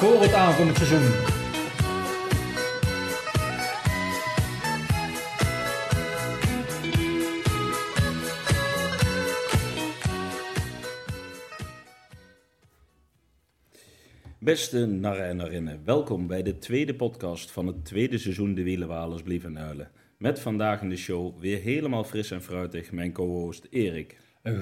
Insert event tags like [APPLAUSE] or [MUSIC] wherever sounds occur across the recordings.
Vaak horen het aankomend seizoen. Beste narren en narinnen, welkom bij de tweede podcast van het tweede seizoen De Wielenwalers Blieven Uilen. Met vandaag in de show weer helemaal fris en fruitig mijn co-host Erik.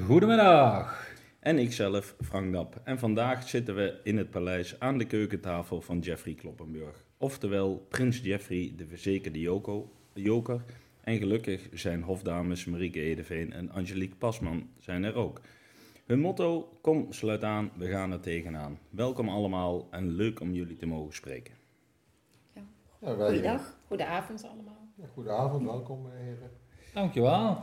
Goedemiddag. En ikzelf, Frank Dap. En vandaag zitten we in het paleis aan de keukentafel van Jeffrey Kloppenburg. Oftewel Prins Jeffrey, de verzekerde Joko, joker. En gelukkig zijn hofdames Marieke Edeveen en Angelique Pasman zijn er ook. Hun motto, kom sluit aan, we gaan er tegenaan. Welkom allemaal en leuk om jullie te mogen spreken. Ja, Goedendag, goedenavond allemaal. Ja, goedenavond, welkom eh, heren. Dankjewel.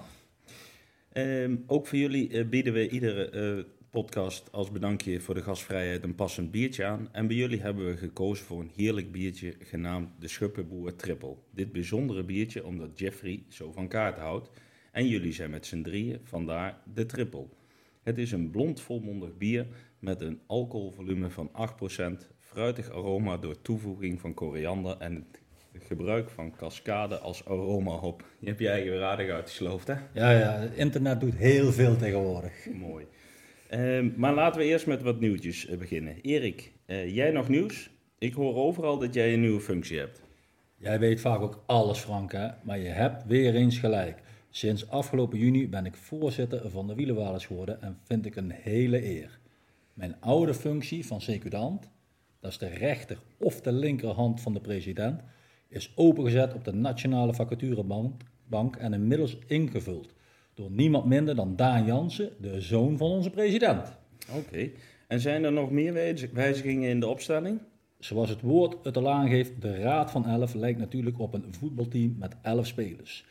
Ehm, ook voor jullie eh, bieden we iedere eh, podcast als bedankje voor de gastvrijheid een passend biertje aan. En bij jullie hebben we gekozen voor een heerlijk biertje genaamd de Schuppenboer Triple. Dit bijzondere biertje omdat Jeffrey zo van kaart houdt. En jullie zijn met z'n drieën, vandaar de Triple. Het is een blond volmondig bier met een alcoholvolume van 8%, fruitig aroma door toevoeging van koriander en het gebruik van cascade als aromahop. Je hebt je eigen weer aardig uitgesloofd, hè? Ja, ja, het internet doet heel veel tegenwoordig. Mooi. Ehm, maar laten we eerst met wat nieuwtjes eh, beginnen. Erik, eh, jij nog nieuws? Ik hoor overal dat jij een nieuwe functie hebt. Jij weet vaak ook alles, Frank, hè? maar je hebt weer eens gelijk. Sinds afgelopen juni ben ik voorzitter van de Wielenwalers geworden en vind ik een hele eer. Mijn oude functie van secudant, dat is de rechter of de linkerhand van de president, is opengezet op de Nationale Vacaturebank bank en inmiddels ingevuld door niemand minder dan Daan Jansen, de zoon van onze president. Oké. En zijn er nog meer wijz- wijzigingen in de opstelling? Zoals het woord het al aangeeft, de Raad van 11 lijkt natuurlijk op een voetbalteam met 11 spelers.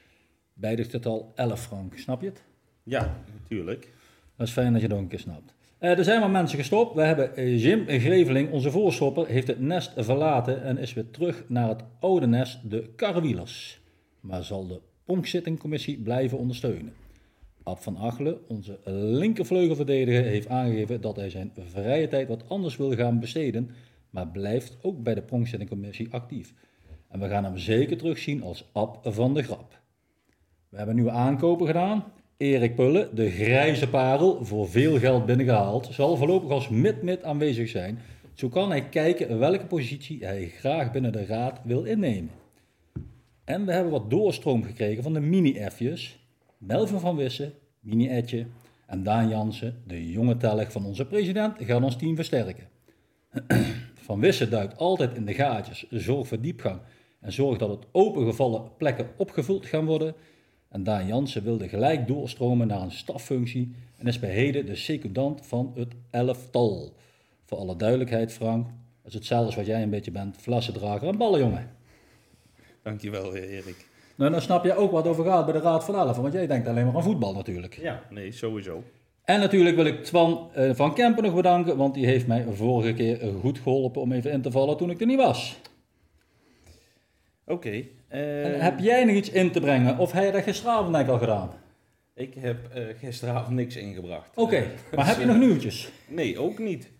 Bij het getal 11, Frank, snap je het? Ja, natuurlijk. Dat is fijn dat je ook een keer snapt. Eh, er zijn wat mensen gestopt. We hebben eh, Jim Greveling, onze voorstopper, heeft het nest verlaten en is weer terug naar het oude nest, de karrewielers. Maar zal de pronkzittingcommissie blijven ondersteunen. Ab van Achelen, onze linkervleugelverdediger, heeft aangegeven dat hij zijn vrije tijd wat anders wil gaan besteden, maar blijft ook bij de pronkzittingcommissie actief. En we gaan hem zeker terugzien als Ab van de Grap. We hebben nieuwe aankopen gedaan. Erik Pullen, de grijze parel, voor veel geld binnengehaald, zal voorlopig als mid-mid aanwezig zijn. Zo kan hij kijken welke positie hij graag binnen de raad wil innemen. En we hebben wat doorstroom gekregen van de mini-F'jes. Melvin van Wissen, mini-Etje en Daan Jansen, de jonge telg van onze president, gaan ons team versterken. [CLEARS THROAT] Van Wissen duikt altijd in de gaatjes, zorgt voor diepgang en zorgt dat het opengevallen plekken opgevuld gaan worden. En Daan Jansen wilde gelijk doorstromen naar een staffunctie en is bij heden de secundant van het elftal. Voor alle duidelijkheid, Frank, dat is hetzelfde als wat jij een beetje bent, flassendrager en ballenjongen. Dankjewel, eh, Erik. Nou, dan snap je ook wat over gaat bij de Raad van Elf, want jij denkt alleen maar aan voetbal natuurlijk. Ja, nee, sowieso. En natuurlijk wil ik Twan eh, van Kempen nog bedanken, want die heeft mij vorige keer goed geholpen om even in te vallen toen ik er niet was. Oké. En heb jij nog iets in te brengen, of heb je dat gisteravond eigenlijk al gedaan? Ik heb eh, gisteravond niks ingebracht. Oké, Eh, maar heb je [LAUGHS] nog eh, nieuwtjes? Nee, ook niet.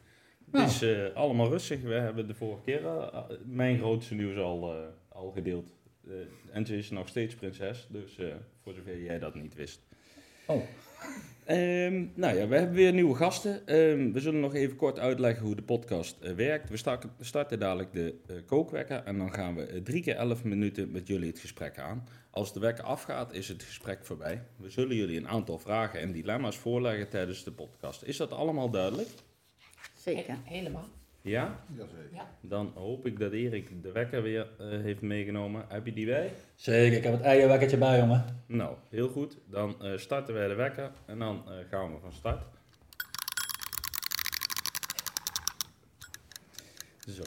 Nou. Het is eh, allemaal rustig. We hebben de vorige keer eh, mijn grootste nieuws al, eh, al gedeeld. Eh, en ze is nog steeds prinses, dus eh, voor zover jij dat niet wist. Oh, Ehm, nou ja, we hebben weer nieuwe gasten. Ehm, we zullen nog even kort uitleggen hoe de podcast eh, werkt. We starten, starten dadelijk de eh, kookwekker en dan gaan we eh, drie keer elf minuten met jullie het gesprek aan. Als de wekker afgaat, is het gesprek voorbij. We zullen jullie een aantal vragen en dilemma's voorleggen tijdens de podcast. Is dat allemaal duidelijk? Zeker. helemaal. Ja? Jazeker. Ja. Dan hoop ik dat Erik de wekker weer eh, heeft meegenomen. Heb je die bij? zeker. Ik heb het eierwekkertje bij, jongen. Nou, heel goed. Dan eh, starten wij de wekker en dan eh, gaan we van start. Zo.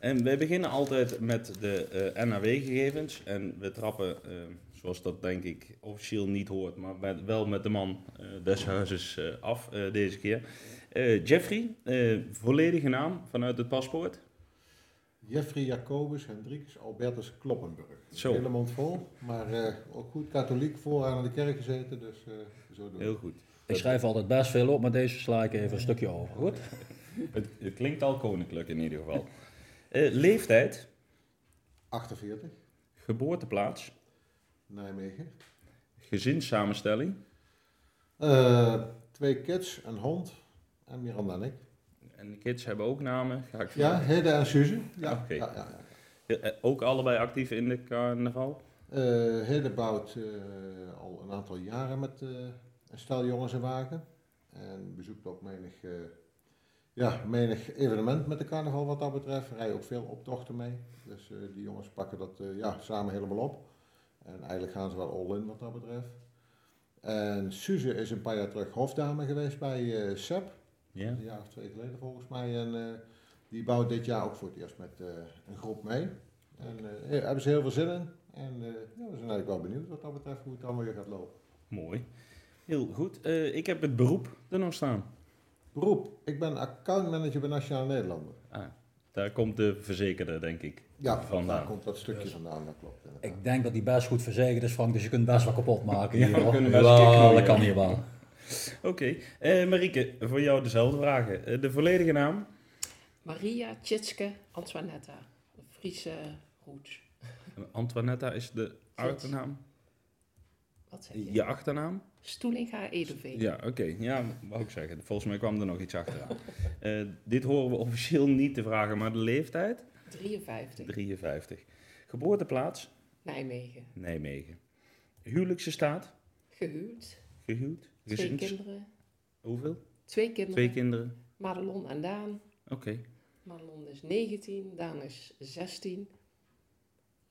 En wij beginnen altijd met de eh, NAW-gegevens. En we trappen, zoals dat denk ik officieel niet hoort, maar met- wel met de man eh, des huizes eh, af eh, deze keer. Eh, Jeffrey, eh, volledige naam vanuit het paspoort. Jeffrey Jacobus Hendrikus Albertus Kloppenburg. Zo. Hele mond vol, maar eh, ook goed katholiek, vooraan aan de kerk gezeten, dus eh, zo doen. Heel goed. Ik schrijf altijd best veel op, maar deze sla ik even een stukje over. Goed? het, het klinkt al koninklijk in ieder geval. Eh, leeftijd, 48, geboorteplaats, Nijmegen. gezinssamenstelling. Eh, twee kids, een hond en Miranda en ik. En de kids hebben ook namen, ga ik Ja. Hede en Suze. Ja, ja, ja, ja. Eh, Ook allebei actief in de carnaval? Eh, Hede bouwt eh, al een aantal jaren met eh, een stel jongens en wagen. En bezoekt ook menig, eh, ja, menig evenement met de carnaval wat dat betreft. Rijden ook veel optochten mee. Dus die jongens pakken dat ja, samen helemaal op. En eigenlijk gaan ze wel all in wat dat betreft. En Suze is een paar jaar terug hofdame geweest bij SEP. Ja. Een jaar of twee geleden volgens mij. En eh, die bouwt dit jaar ook voor het eerst met eh, een groep mee. En eh, daar hebben ze heel veel zin in. En eh, ja, we zijn eigenlijk wel benieuwd wat dat betreft hoe het allemaal weer gaat lopen. Mooi. Heel goed. Eh, ik heb het beroep er nog staan. Beroep. Ik ben accountmanager bij Nationaal Nederlander. Ah, daar komt de verzekerde, denk ik. Ja, Vandaan. daar komt dat stukje vandaan, dat klopt. inderdaad. Ik denk dat die best goed verzekerd is, Frank, dus je kunt best wel kapot maken. Ja, we kunnen best dat kan hier wel. [LAUGHS] Oké. Eh, Marieke, voor jou dezelfde vragen. Eh, de volledige naam? Maria Tjitske Antoinetta. Friese roots. Antoinetta is de achternaam. Wat zeg je? Je achternaam? Stoelinga Edelveen. Ja, oké. Ja, wou ik zeggen. Volgens mij kwam er nog iets achteraan. [LAUGHS] Eh, dit horen we officieel niet te vragen, maar de leeftijd? 53. 53. Geboorteplaats? Nijmegen. Nijmegen. Huwelijkse staat? Gehuwd. Gehuwd? Twee Gezins- kinderen. Hoeveel? Twee kinderen. Twee kinderen. Madelon en Daan. Oké. Madelon is 19. Daan is 16.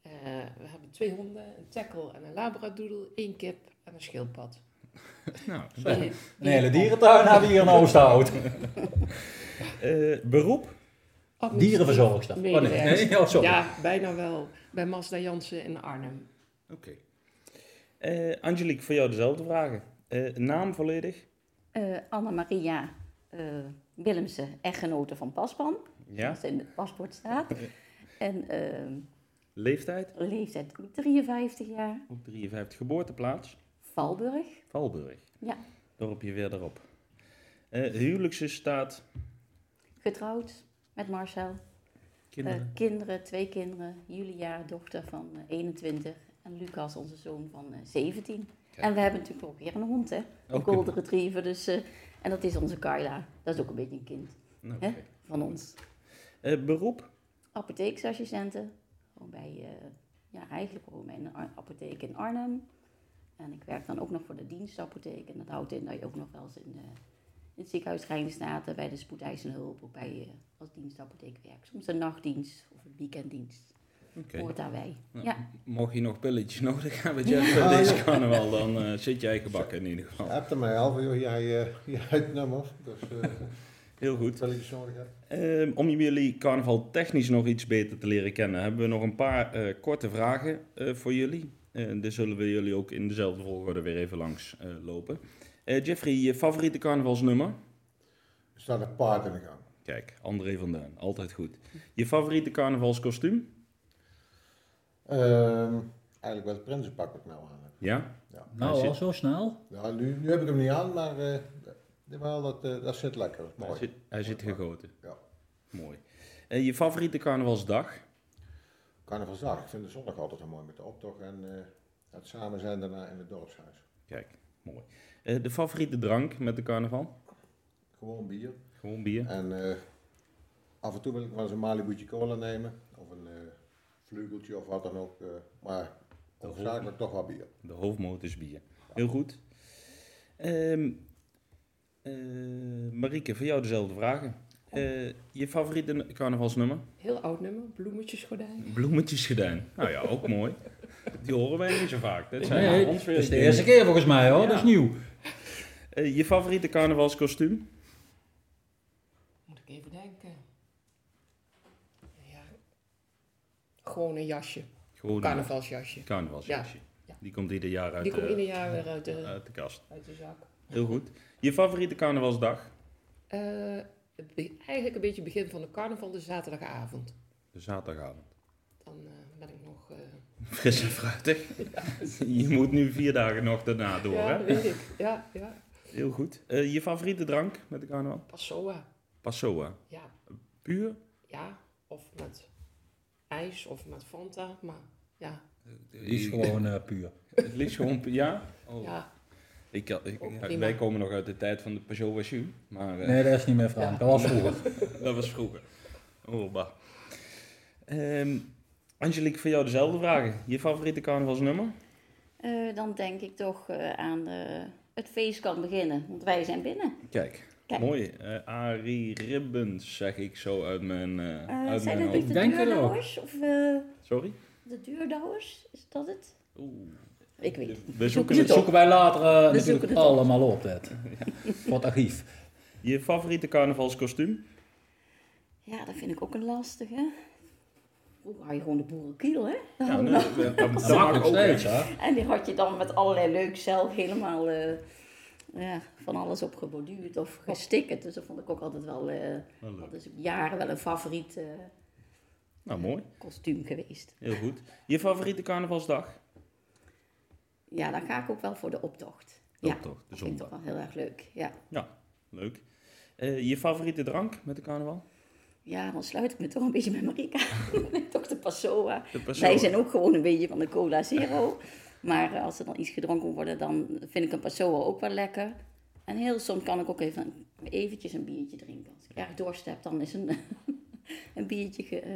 Eh, we hebben twee honden. Een tackle en een labradoodle. één kip en een schildpad. [LAUGHS] Nou, Sorry. Een hele dierentuin hebben we hier in Oosterhout. [LAUGHS] eh, beroep? Dierenverzorgster. Oh nee, nee, [LAUGHS] oh, sorry. Ja, bijna wel. Bij Mazda Jansen in Arnhem. Oké. Eh, Angelique, voor jou dezelfde vragen. Eh, naam volledig? Eh Anna-Maria eh, Willemsen, echtgenote van Paspan, Ja. als in het paspoort staat. En ehm, Leeftijd? leeftijd 53 jaar, Ook 53. Geboorteplaats? Valburg. Valburg. Ja. Dorpje verderop. Eh huwelijkse staat? Getrouwd met Marcel. Kinderen? Kinderen, twee kinderen. Julia, dochter van eh, 21. En Lucas, onze zoon van eh, 17. Kijk. En we hebben natuurlijk ook weer een hond, hè? Een een- golden retriever. Dus, eh, en dat is onze Carla. Dat is ook een beetje een kind Nou, hè? van ons. Eh, beroep? apotheeksassistenten. Gewoon bij, eh, ja, eigenlijk gewoon bij een apotheek in Arnhem. En ik werk dan ook nog voor de dienstapotheek. En dat houdt in dat je ook nog wel eens in, eh, in het ziekenhuis Rijnstaten, bij de spoedeisende hulp, ook bij, eh, als dienstapotheek werkt. Soms een nachtdienst of een weekenddienst. Oké. Hoort daarbij. Nou, Ja. Mocht je nog pilletjes nodig [LAUGHS] hebben, Jeff, deze carnaval, dan eh, zit jij gebakken in ieder Je geval. hebt er mij al joh, jij, eh, jij het nummer. Dus eh [LAUGHS] Heel goed. nodig. Ehm, om jullie carnaval technisch nog iets beter te leren kennen, hebben we nog een paar eh, korte vragen eh, voor jullie. Uh, dus zullen we jullie ook in dezelfde volgorde weer even langs eh, lopen. Eh, Jeffrey, je favoriete carnavalsnummer? Er staat een paard in de gang. Kijk, André van Duin, altijd goed. Je favoriete carnavalskostuum? Ehm, eigenlijk wel het prinsenpak wat ik nou aan heb. Ja? Ja, Nou, al zo snel. ja nu, nu heb ik hem niet aan, maar eh, wel, dat, eh, dat zit lekker. Dat is Hij mooi. zit, hij zit gegoten. Ja. Mooi. Eh, je favoriete carnavalsdag? Carnavalsdag. Ik vind de zondag altijd wel mooi met de optocht en eh, het samen zijn daarna in het dorpshuis. Kijk, mooi. Eh, de favoriete drank met de carnaval? Gewoon bier. Gewoon bier. En eh, af en toe wil ik wel eens een Malibu'tje cola nemen. Of een vlugeltje of wat dan ook. eh, maar hoofdzakelijk toch wel bier. De hoofdmoot is bier. Heel goed. Ehm eh, Marieke, voor jou dezelfde vragen. Eh, je favoriete carnavalsnummer? Heel oud nummer. Bloemetjesgordijn. Bloemetjesgordijn. Nou ja, ook mooi. Die horen wij niet zo vaak. Dat zijn Nee, dat is de eerste keer volgens mij hoor, Ja. dat is nieuw. Eh, je favoriete carnavalskostuum? Moet ik even denken. Ja. Gewoon een jasje. Gewoon een Carnavalsjasje. carnavalsjasje. Ja. Die komt ieder jaar uit, Die komt de, ieder jaar weer uit de, [LAUGHS] uit de kast. uit de zak. Heel goed. Je favoriete carnavalsdag? Eh, eigenlijk een beetje begin van de carnaval, de zaterdagavond. De zaterdagavond. Dan eh, ben ik nog... eh, [LAUGHS] Fris en fruitig. [LAUGHS] Je moet nu vier dagen nog daarna door, ja, hè? weet ik. Ja, ja. Heel goed. Je favoriete drank met de carnaval? Passoa. Passoa. Ja, Puur? ja, of met ijs of met Fanta, maar ja, Die is gewoon eh, puur. Het liefst gewoon, pu- ja? Oh. ja, Ik, ik, prima. wij komen nog uit de tijd van de Peugeot Wassu, maar eh, Nee, dat is niet meer Frank. Dat was vroeger. [LAUGHS] dat was vroeger. Oh, bah. Ehm, Angelique, voor jou dezelfde vragen. Je favoriete carnavalsnummer? Eh, dan denk ik toch eh, aan eh, het feest kan beginnen, want wij zijn binnen. Kijk, Kijk. mooi. Eh Arie Ribbens, zeg ik zo uit mijn, eh Eh, uit zijn mijn dat de deurdouwers? Of Sorry? de deurdouwers? Is dat het? Oeh. Ik weet het. We zoeken het zoeken wij later natuurlijk zoeken het op. allemaal op. Dit. [LAUGHS] Voor het archief. Je favoriete carnavalskostuum? Ja, dat vind ik ook een lastige. Vroeger had je gewoon de boerenkiel, hè? Ja, [LAUGHS] nee, dat, dat, dat Dat ook, hè. steeds, hè? En die had je dan met allerlei leuk zelf helemaal eh, ja, van alles op geborduurd of gestickerd. Dus dat vond ik ook altijd wel, eh Wel dat is jaren wel een favoriet eh, Nou, mooi. kostuum geweest. Heel goed. Je favoriete carnavalsdag? Ja, dan ga ik ook wel voor de optocht. Ja, Optocht, de dat vind ik toch wel heel erg leuk. Ja. Leuk. Eh, je favoriete drank met de carnaval? ja, dan sluit ik me toch een beetje met Marika. [LAUGHS] toch. De Passoa. Wij zijn ook gewoon een beetje van de Cola Zero. Maar eh, als er dan iets gedronken moet worden, dan vind ik een Passoa ook wel lekker. En heel soms kan ik ook even eventjes een biertje drinken. Als ik erg dorst heb, dan is een, [LAUGHS] een biertje ge- eh,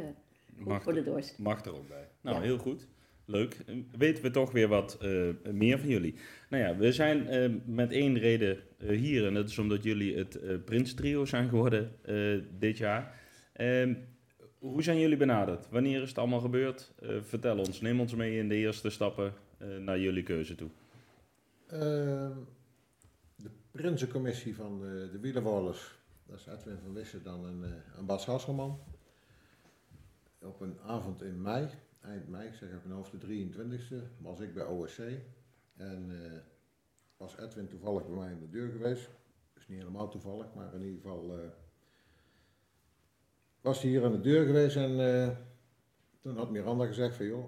goed Mag voor de dorst. Mag er ook bij. Nou, Ja. heel goed. Leuk. Eh, Weten we toch weer wat meer van jullie. Nou ja, we zijn met één reden hier. En dat is omdat jullie het Prins Trio zijn geworden dit jaar. Ehm, hoe zijn jullie benaderd? Wanneer is het allemaal gebeurd? Vertel ons. Neem ons mee in de eerste stappen naar jullie keuze toe. Ehm, de Prinsencommissie van de, de dat is Edwin van Wissen dan en, eh, en Bas Hasselman. Op een avond in mei, eind mei, ik zeg op de 23e, was ik bij OSC. En eh, was Edwin toevallig bij mij in de deur geweest. Dus niet helemaal toevallig, maar in ieder geval eh, was hij hier aan de deur geweest en eh, toen had Miranda gezegd van joh,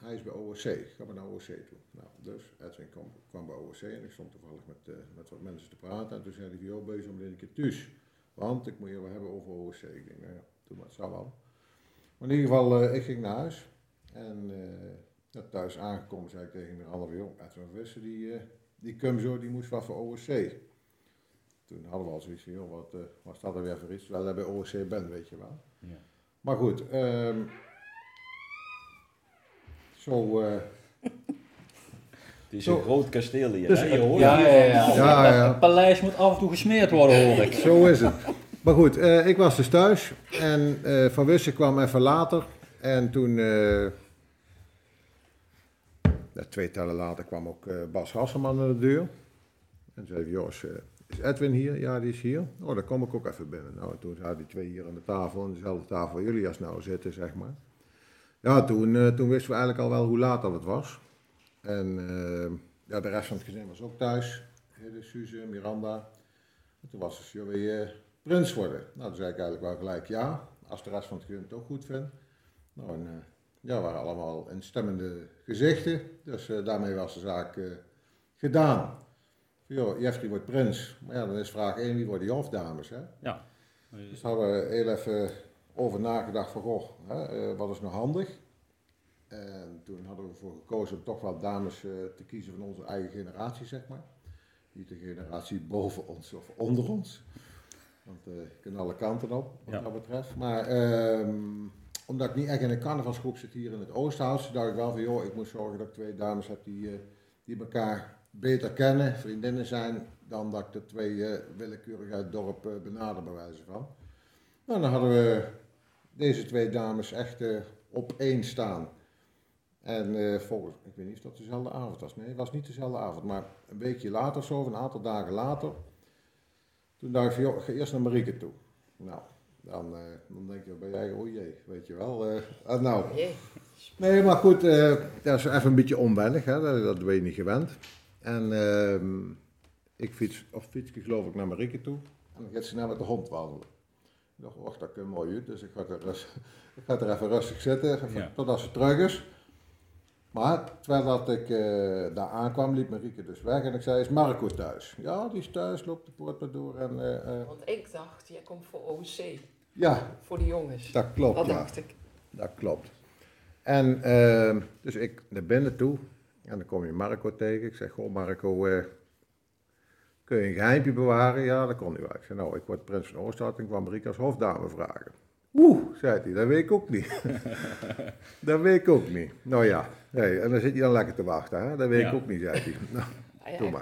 hij is bij OSC, ga maar naar OSC toe. Nou, dus Edwin kwam, kwam bij OSC en ik stond toevallig met, eh, met wat mensen te praten. En toen zei hij joh, bezig om een keer thuis. Want ik moet je wel hebben over OSC. Ik denk, nou ja, doe maar, het zal wel. Maar in ieder geval, eh, ik ging naar huis. En ja, thuis aangekomen zei ik tegen Miranda van, joh, Edwin van Wissen, die, die cum zo, die moest wel voor OSC. Toen hadden we al zoiets van, joh, wat, wat staat er weer voor iets? Terwijl hij bij OSC bent, weet je wel. Ja. Maar goed, ehm, zo... eh, Het is Zo. een groot kasteel hier. Dus- hè? Je hoort Ja, ja, ja. van- Ja, ja. Het paleis moet af en toe gesmeerd worden, hoor ik. Zo is het. Maar goed, eh, ik was dus thuis en eh, Van Wissen kwam even later. En toen, eh, twee tellen later, kwam ook eh, Bas Hasselman aan de deur. En zei hij, eh, is Edwin hier? Ja, die is hier. Oh, dan kom ik ook even binnen. Nou, toen zaten die twee hier aan de tafel, aan dezelfde tafel waar jullie als nou zitten, zeg maar. Ja, toen, eh, toen wisten we eigenlijk al wel hoe laat dat het was. En eh, ja, de rest van het gezin was ook thuis. Hille, Suze, Miranda. En toen was het, joh, wil je prins worden? Nou, toen zei ik eigenlijk wel gelijk ja, als de rest van het gezin het ook goed vindt. Nou, en, eh, ja, we waren allemaal instemmende gezichten, dus eh, daarmee was de zaak eh, gedaan. Joh, Jeffrey wordt prins, maar ja, dan is vraag 1, wie worden die hofdames, hè? Ja. Dus hebben we heel even over nagedacht van, goh, hè, eh, wat is nou handig? En toen hadden we ervoor gekozen om toch wel dames eh, te kiezen van onze eigen generatie, zeg maar. Niet de generatie boven ons of onder ons. Want eh je kunt alle kanten op, wat Ja. dat betreft. Maar ehm, omdat ik niet echt in een carnavalsgroep zit hier in het Oosthuis, dacht ik wel van, joh, ik moet zorgen dat ik twee dames heb die, die elkaar beter kennen, vriendinnen zijn, dan dat ik de twee eh, willekeurig uit het dorp eh, benader, bij wijze van. Nou, dan hadden we deze twee dames echt eh, op één staan. En eh, volgens, ik weet niet of dat dezelfde avond was. Nee, het was niet dezelfde avond. Maar een weekje later, zo, of een aantal dagen later, toen dacht ik van, joh, ga eerst naar Marieke toe. Nou, dan, eh, dan denk je bij jij, oh jee, weet je wel. ah, nou, Jee. Nee, maar goed, dat is even een beetje onwennig, hè? Dat, dat ben je niet gewend. En ehm, ik fiets, of fiets ik geloof ik naar Marieke toe. En dan gaat ze naar met de hond wandelen. Ik dacht, wacht, dat kan mooi uit. Dus ik ga er, [LAUGHS] ik ga er even rustig zitten, even, Ja. totdat ze terug is. Maar terwijl dat ik eh, daar aankwam, liep Marieke dus weg en ik zei, is Marco thuis? Ja, die is thuis, loopt de poort maar door en eh, eh, Want ik dacht, jij komt voor OC, ja, voor de jongens. dat klopt. Dat ja. dacht ik. Dat klopt. En dus ik naar binnen toe en dan kom je Marco tegen. Ik zeg, goh Marco, eh, kun je een geheimpje bewaren? Ja, dat kon hij wel. Ik zei, nou, ik word prins van Oostad en kwam Marieke als hofdame vragen. Oeh, zei hij, dat weet ik ook niet. [LAUGHS] dat weet ik ook niet. Nou ja, nee, en dan zit hij dan lekker te wachten, hè? Dat weet Ja. ik ook niet, zei hij. Nou, Ah, ja, maar.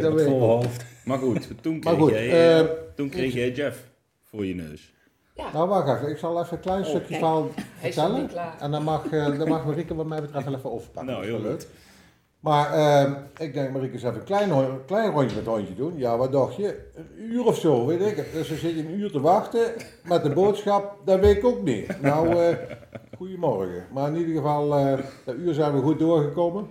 Dat op ik voorhoofd. Maar goed, toen Maar kreeg, goed, jij, eh, eh, toen kreeg jij Jeff voor je neus. Ja, nou, wacht even. Ik zal even een klein Oh, stukje kijk. verhaal hij is nog vertellen. niet klaar. En dan mag, eh, dan mag Marieke wat mij betreft wel even overpakken. Nou, heel goed. Maar eh, ik denk, Marieke, eens even een klein, klein rondje met het hondje doen. Ja, wat dacht je? Een uur of zo, weet ik het. Dus dan zit een uur te wachten met de boodschap. Dat weet ik ook niet. Nou, eh goedemorgen. Maar in ieder geval, eh dat uur zijn we goed doorgekomen.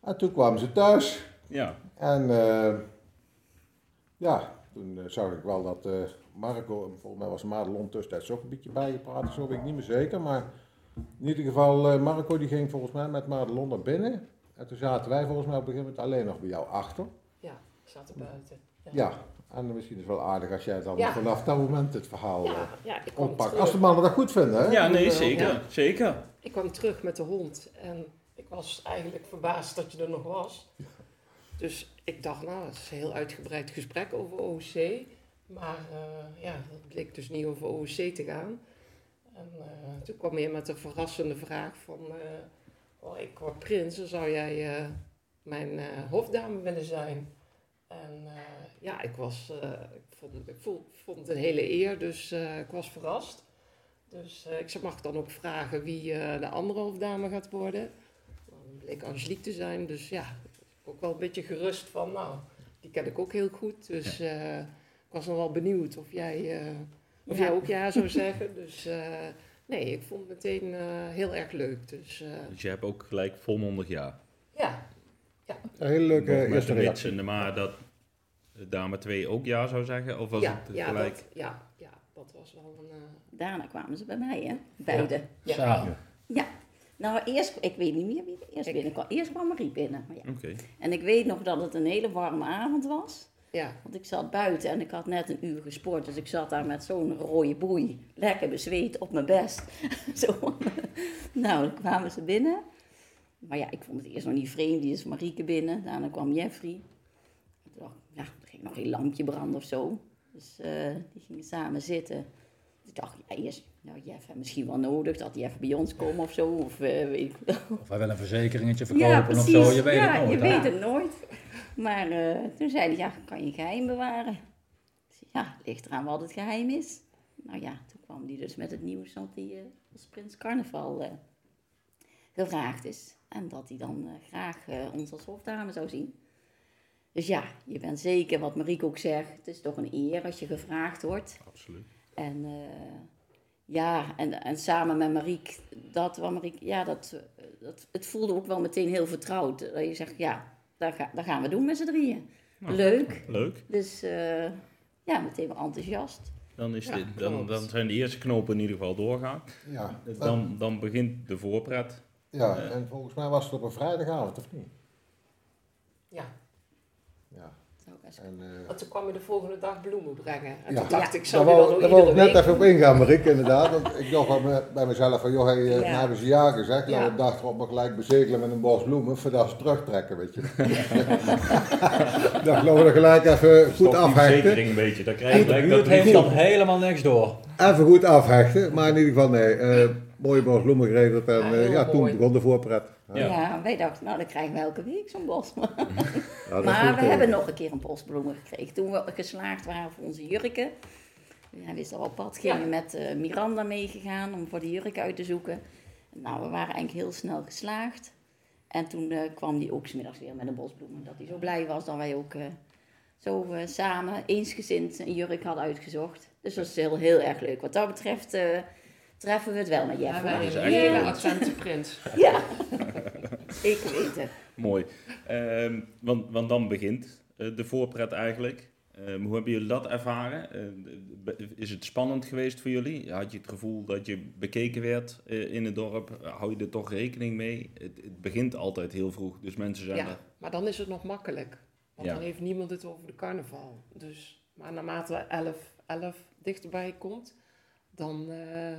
En toen kwamen ze thuis. Ja, En eh, ja, toen eh, zag ik wel dat Marco, en volgens mij was Madelon tussentijds ook een beetje bijgepraat, zo weet ik niet meer zeker. Maar in ieder geval, Marco die ging volgens mij met Madelon naar binnen. En toen zaten wij volgens mij op een gegeven moment alleen nog bij jou achter. Ja, ik zat er buiten. Ja, en misschien is het wel aardig als jij dan Ja. vanaf dat moment het verhaal eh, Ja, ja ik, kwam oppakt. terug, Als de mannen dat goed vinden, hè? ja nee, zeker. ja. Zeker. ik kwam terug met de hond en ik was eigenlijk verbaasd dat je er nog was. Dus ik dacht, nou, dat is een heel uitgebreid gesprek over OOC. Maar eh, ja, dat bleek dus niet over OOC te gaan. En eh, toen kwam je met een verrassende vraag van... eh, oh, ik word prins, dan zou jij eh, mijn eh, hofdame willen zijn? En eh, ja, ik, was, ik, vond, ik voel- vond het een hele eer, dus ik was verrast. Dus ik zei, mag ik dan ook vragen wie de andere hofdame gaat worden? Dan bleek Angelique te zijn, dus ja, ook wel een beetje gerust van, nou, die ken ik ook heel goed. Dus ik was nog wel benieuwd of jij, of Ja. Jij ook ja zou zeggen. Dus nee, ik vond het meteen eh, heel erg leuk. Dus eh, Dus je hebt ook gelijk volmondig ja. ja, Een hele leuke met eerste de reactie. maar dat de dame 2 ook ja zou zeggen? Of was ja, het ja, gelijk? dat, ja, ja, dat was wel een... eh, Daarna kwamen ze bij mij, hè? Beide. Ja. Samen. Nou, eerst, ik weet niet meer wie er eerst binnenkwam. Eerst kwam Marie binnen. Maar ja. Oké. En ik weet nog dat het een hele warme avond was. Ja, Want ik zat buiten en ik had net een uur gesport. Dus ik zat daar met zo'n rode boei. Lekker bezweet op mijn best. [LAUGHS] Zo. Nou, dan kwamen ze binnen. Maar ja, ik vond het eerst nog niet vreemd. Die is Marieke binnen. Daarna kwam Jeffrey. Toen dacht ik, ja, er ging nog geen lampje branden of zo. Dus eh, die gingen samen zitten. Dus ik dacht, ja, eerst, nou, Jeff heeft misschien wel nodig dat hij even bij ons komt of zo. Of eh, weet ik wel. Of hij wil een verzekeringetje verkopen of zo. Je weet ja, het nooit. je weet het nooit. Maar eh, toen zei hij, ja, kan je geheim bewaren? Ja, ligt eraan wat het geheim is. Nou ja, toen kwam hij dus met het nieuws dat hij eh, als prins carnaval eh, gevraagd is. En dat hij dan graag ons als hofdame zou zien. Dus ja, je bent zeker, wat Marieke ook zegt, het is toch een eer als je gevraagd wordt. Absoluut. En ja, en, en samen met Mariek, dat, wat Mariek, ja, dat, dat, het voelde ook wel meteen heel vertrouwd. Dat je zegt, ja, dat, ga, dat gaan we doen met z'n drieën. Nou. Leuk. Leuk. Dus eh, ja, meteen wel enthousiast. Dan, is Ja, dit, dan, dan zijn de eerste knopen in ieder geval doorgaan. Ja, Dan, dan begint de voorpret. ja, en volgens mij was het op een vrijdagavond, of niet? Ja. En, eh, Want toen kwam je de volgende dag bloemen brengen. En Ja. toen dacht Ja. ik, zou Daar dan daar wou ik net week... even op ingaan, Marik, inderdaad. Want ik dacht wel me- bij mezelf van, joh, hey, eh, Ja. nou hebben ze ja gezegd. Ja. Nou, ik dacht erop maar gelijk bezegelen met een bos bloemen, voordat ze terugtrekken, weet je. Ik [LAUGHS] dacht, laten we er gelijk even goed Stop afhechten. verzekering een beetje. Dan krijg je dat heeft dan helemaal niks door. Even goed afhechten, maar in ieder geval nee. eh, mooie bos bloemen geregeld en Ja, ja, toen begon de voorpret. Ja. Ja. wij dachten, nou, dan krijgen we elke week zo'n bos. [LAUGHS] Ja, maar we hebben nog een keer een bos bloemen gekregen. Toen we geslaagd waren voor onze jurken. Ja, we zijn op pad gingen Ja. met eh, Miranda meegegaan om voor de jurk uit te zoeken. Nou, we waren eigenlijk heel snel geslaagd. En toen eh, kwam die ook 's middags weer met een bos bloemen. Dat hij zo blij was dat wij ook eh, zo eh, samen eensgezind een jurk hadden uitgezocht. Dus dat is heel, heel erg leuk. Wat dat betreft eh, treffen we het wel met Ja, Jeff. is een hele accente prins. [LAUGHS] Ja, zeker weten. Mooi. Ehm, want, want dan begint eh, de voorpret eigenlijk. Ehm, hoe hebben jullie dat ervaren? Eh, be- is het spannend geweest voor jullie? Had je het gevoel dat je bekeken werd eh, in het dorp? Hou je er toch rekening mee? Het, het begint altijd heel vroeg, dus mensen zijn Ja, er... maar dan is het nog makkelijk. Want Ja. dan heeft niemand het over de carnaval. Dus, maar naarmate 11, 11 dichterbij komt, dan, eh,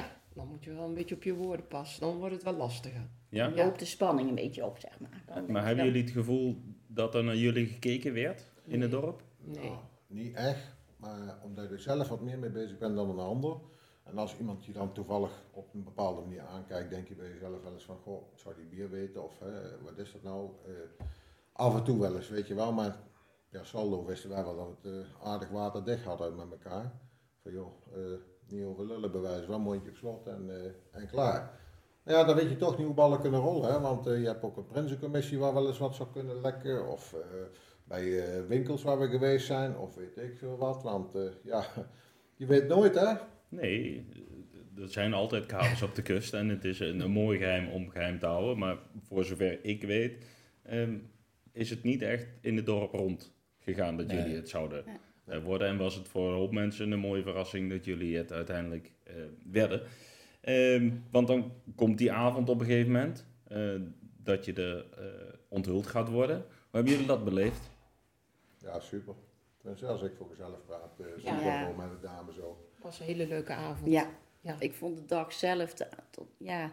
ja, dan moet je wel een beetje op je woorden passen. Dan wordt het wel lastiger. Ja? Dan loopt de spanning een beetje op, zeg maar. Dan Maar hebben wel- jullie het gevoel dat er naar jullie gekeken werd in het dorp? Nee. Nou, niet echt, maar omdat je er zelf wat meer mee bezig bent dan een ander. En als iemand je dan toevallig op een bepaalde manier aankijkt, denk je bij jezelf wel eens van, goh, zou die bier weten of hè, wat is dat nou? Eh, af en toe wel eens, weet je wel, maar ja, saldo wisten wij wel dat we het eh, aardig waterdicht hadden met elkaar. Van joh, eh, niet over lullen bewijzen, wel mondje op slot en, eh, en klaar. Ja, dan weet je toch niet hoe ballen kunnen rollen, hè? want eh, je hebt ook een prinsencommissie waar wel eens wat zou kunnen lekken, of eh, bij eh, winkels waar we geweest zijn, of weet ik veel wat, want eh, ja, [LAUGHS] je weet nooit hè. Nee, er zijn altijd kabels op de kust en het is een, een mooi geheim om geheim te houden. Maar voor zover ik weet, ehm, is het niet echt in het dorp rond gegaan dat Nee. jullie het zouden Ja. Eh, worden. En was het voor een hoop mensen een mooie verrassing dat jullie het uiteindelijk eh, werden. Ehm, want dan komt die avond op een gegeven moment eh, dat je er eh, onthuld gaat worden. Hoe hebben jullie dat beleefd? Ja, super. Tenminste, als ik voor mezelf praat, eh Ja. super Ja. gewoon met de dames zo. Het was een hele leuke avond. Ja, Ja. ik vond de dag zelf, te- tot, ja,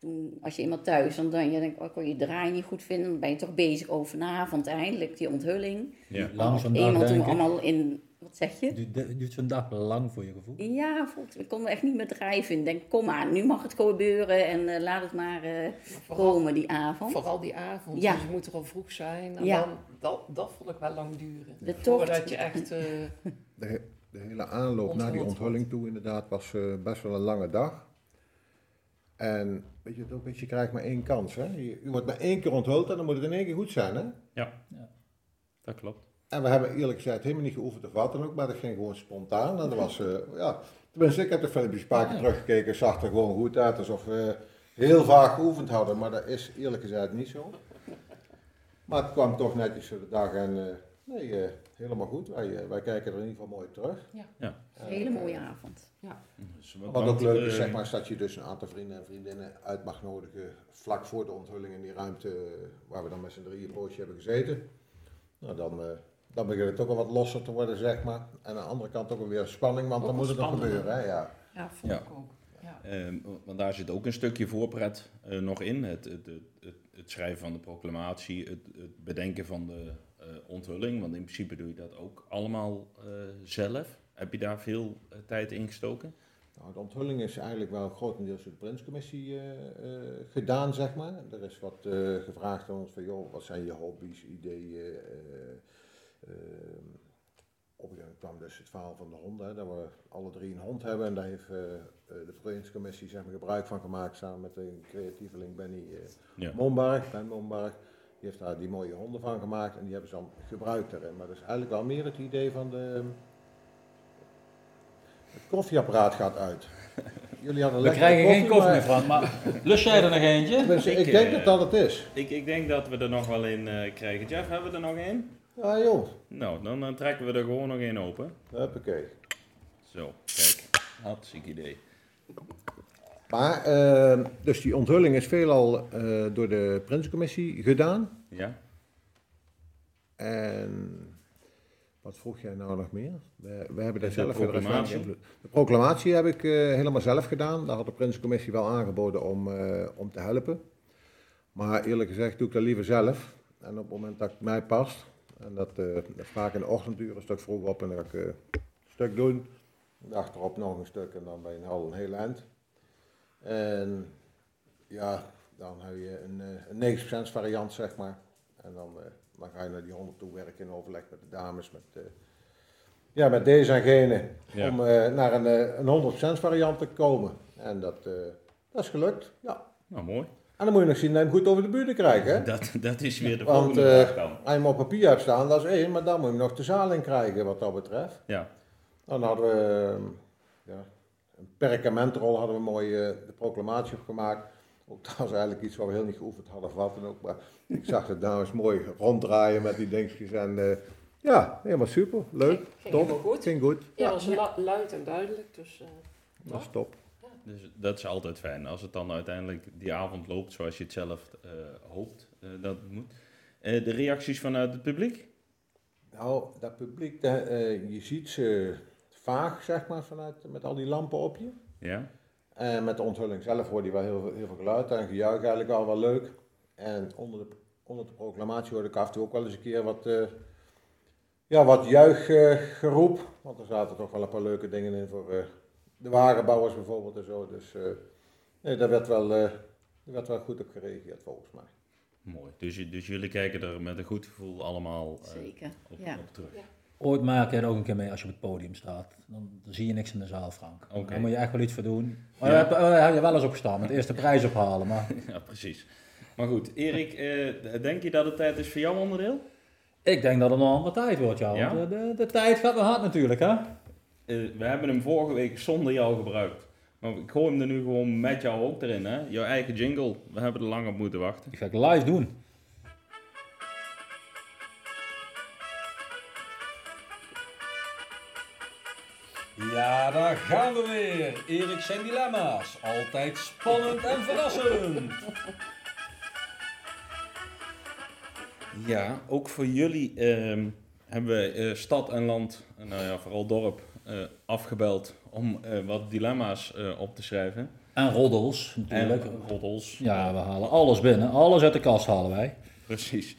toen, als je iemand thuis, dan, dan je denkt, oh, ik kon je draai niet goed vinden, dan ben je toch bezig over vanavond eindelijk, die onthulling. Ja. Lang zo'n Eenmaal toen we denk allemaal in, wat zeg je? Duurt- Duurt zo'n dag lang voor je gevoel? Ja, volgens, ik kon echt niet meer drijven. Denk, kom maar, nu mag het gebeuren en eh, laat het maar eh, Maar Vooral, komen die avond. vooral die avond. Ja. Dus je moet er al vroeg zijn. En Ja. dan, dat, dat vond ik wel lang duren. De tocht. Voordat je echt... eh, [LAUGHS] De, de hele aanloop naar die onthulling toe inderdaad was eh, best wel een lange dag. En weet je, het ook je krijgt maar één kans. Hè? Je, je wordt maar één keer onthuld en dan moet het in één keer goed zijn. Hè? Dat klopt. En we hebben eerlijk gezegd helemaal niet geoefend of wat dan ook, maar dat ging gewoon spontaan. En dat was, eh, ja, tenminste ik heb de filmpjes een paar keer teruggekeken, zag er gewoon goed uit, alsof we heel vaak geoefend hadden. Maar dat is eerlijk gezegd niet zo. Maar het kwam toch netjes voor de dag en eh, nee, eh, helemaal goed. Wij, eh, wij kijken er in ieder geval mooi terug. Een hele mooie avond. Dus Wat ook leuk is, eh, zeg maar, is dat je dus een aantal vrienden en vriendinnen uit mag nodigen vlak voor de onthulling in die ruimte eh, waar we dan met z'n drieën een poosje hebben gezeten. Nou, dan, eh, dan begint het ook wel wat losser te worden, zeg maar. En aan de andere kant ook weer spanning, want Ook dan moet het nog gebeuren, hè? Ja. ja, vond Ja. ik ook. Ja. Ehm, want daar zit ook een stukje voorpret eh, nog in. Het, het, het, het, het schrijven van de proclamatie, het, het bedenken van de eh, onthulling. Want in principe doe je dat ook allemaal eh, zelf. Heb je daar veel eh, tijd in gestoken? Nou, de onthulling is eigenlijk wel grotendeels door de Prinscommissie eh, eh, gedaan, zeg maar. Er is wat eh, gevraagd aan ons van, joh, wat zijn je hobby's, ideeën? eh, eh, op een gegeven moment kwam dus het verhaal van de honden, hè, dat we alle drie een hond hebben. En daar heeft eh, eh, de Prinscommissie zeg maar, gebruik van gemaakt, samen met een creatieveling Benny eh Ja. Monbarg, Ben. Die heeft daar die mooie honden van gemaakt en die hebben ze dan gebruikt daarin. Maar dat is eigenlijk wel meer het idee van de... Het koffieapparaat gaat uit. [LAUGHS] Jullie hadden We krijgen geen koffie maar- meer, Frank, maar lust jij er nog eentje? Ik, ik denk eh, dat dat het is. Ik, ik denk dat we er nog wel in eh, krijgen. Jeff, hebben we er nog één? Ja joh, Nou, dan, dan trekken we er gewoon nog één open. huppakee. Zo, kijk. Hartstikke idee. Maar, eh, dus die onthulling is veelal eh door de Prinscommissie gedaan. Ja? En wat vroeg jij nou nog meer? We, we hebben daar De zelf verder proclamatie? De proclamatie heb ik eh, helemaal zelf gedaan. Daar had de Prinscommissie wel aangeboden om, eh, om te helpen. Maar eerlijk gezegd doe ik dat liever zelf. En op het moment dat het mij past, en dat, vaak in de ochtenduren, een stuk vroeg op en dan ga ik een stuk doen. En achterop nog een stuk en dan ben je al een heel eind. En ja, dan heb je een, eh, een 9% variant, zeg maar. En dan, eh, dan ga je naar die 100 toe werken in overleg met de dames, met, eh, ja, met deze en gene. Ja. Om naar een, een 100% variant te komen. En dat, dat is gelukt, ja. Nou, mooi. En dan moet je nog zien dat je hem goed over de buren krijgt, hè. Dat, dat is weer de Want, volgende eh, vraag dan. Als je hem op papier hebt staan, dat is één, maar dan moet je hem nog de zaal in krijgen, wat dat betreft. Ja. Dan hadden we ja, een perkamentrol, hadden we mooi eh, de proclamatie opgemaakt. Ook dat was eigenlijk iets wat we heel niet geoefend hadden of wat dan ook. Maar ik zag het dames mooi ronddraaien met die dingetjes. En eh, Ja, helemaal super. Leuk. Ging, ging top. goed. Ging goed. Ja, was lu- luid en duidelijk. Dus, eh, Dat is top. Dus dat is altijd fijn. Als het dan uiteindelijk die avond loopt zoals je het zelf eh, hoopt eh, dat het moet. Eh, de reacties vanuit het publiek? Nou, dat publiek, dat, eh, je ziet ze vaag, zeg maar, vanuit, met al die lampen op je. Ja? En met de onthulling zelf hoorde je wel heel, veel- heel veel geluid en gejuich eigenlijk wel wel leuk. En onder de, onder de proclamatie hoorde ik af en toe ook wel eens een keer wat, eh ja, wat juichgeroep. Want er zaten toch wel een paar leuke dingen in voor eh, de wagenbouwers bijvoorbeeld en zo. Dus eh, nee, daar werd wel, eh, daar werd wel goed op gereageerd volgens mij. Mooi. Dus, dus jullie kijken er met een goed gevoel allemaal eh, Zeker. op, Ja. op terug. Ooit maak jij er ook een keer mee als je op het podium staat. Dan, dan zie je niks in de zaal, Frank. Oké. Daar moet je echt wel iets voor doen. Maar Ja. daar heb je wel eens op gestaan, met de eerste prijs ophalen. Maar [LAUGHS] Ja, precies. Maar goed, Erik, eh, denk je dat het tijd is voor jouw onderdeel? ik denk dat het nog wat tijd wordt, ja. Ja? De, de, de tijd gaat wel hard natuurlijk, hè? Eh, we hebben hem vorige week zonder jou gebruikt. Maar ik gooi hem er nu gewoon met jou ook erin, hè? Jouw eigen jingle. We hebben er lang op moeten wachten. Die ga ik live doen. Ja, daar gaan we weer. Erik zijn dilemma's. Altijd spannend en verrassend. Ja, ook voor jullie ehm, hebben we eh, stad en land, en nou ja, vooral dorp, eh, afgebeld om eh, wat dilemma's eh, op te schrijven. En roddels, natuurlijk. En roddels. Ja, we halen alles binnen. Alles uit de kast halen wij. Precies.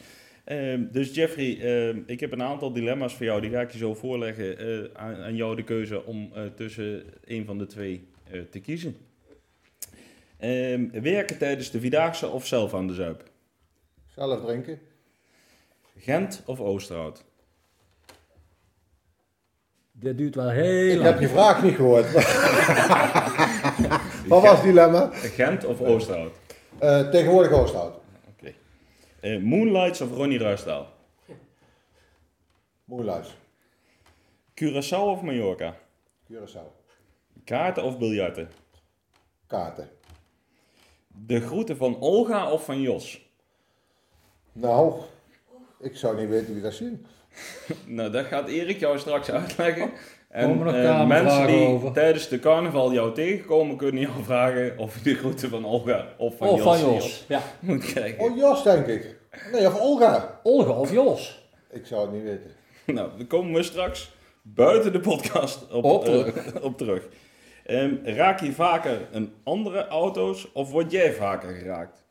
Ehm, dus Jeffrey, ehm, ik heb een aantal dilemma's voor jou. Die ga ik je zo voorleggen. eh, aan, aan jou de keuze om eh, tussen een van de twee eh, te kiezen. Ehm, werken tijdens de Vierdaagse of zelf aan de Zuip? Zelf drinken. Gent of Oosterhout? Dit duurt wel heel Ik lang. heb je vraag niet gehoord. [LAUGHS] Wat was het dilemma? Gent of Oosterhout? Eh, tegenwoordig Oosthout. Eh, Moonlights of Ronnie Ruisdaal? Moerluis. Curaçao of Mallorca? Curaçao. Kaarten of biljarten? Kaarten. De groeten van Olga of van Jos? Nou, ik zou niet weten wie dat zien. [LAUGHS] Nou, dat gaat Erik jou straks uitleggen. En eh, mensen die over? tijdens de carnaval jou tegenkomen, kunnen jou vragen of je de groeten van Olga of van Of Jos, van Jos. Ja. moet krijgen. Oh, Jos denk ik. Nee, of Olga. Olga of Jos. Ik zou het niet weten. Nou, daar komen we straks buiten de podcast op, Op terug. [LAUGHS] op terug. Ehm, raak je vaker een andere auto's of word jij vaker geraakt?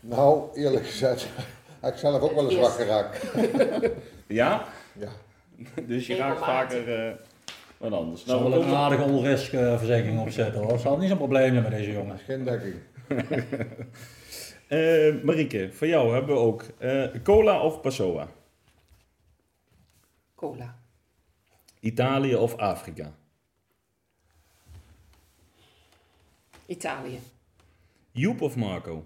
Nou, eerlijk gezegd, [LAUGHS] heb ik zelf ook wel eens wakker geraakt. Ja? Ja. [LAUGHS] Dus je Nee, raakt vaker eh, wat anders. Er zal Nou, we een aardige all-risk eh, verzekering opzetten hoor. Zal niet zo'n probleem zijn met deze jongen. Geen dekking. [LAUGHS] Eh, Marieke, voor jou hebben we ook eh, cola of Passoa? cola. Italië of Afrika? Italië. Joep of Marco?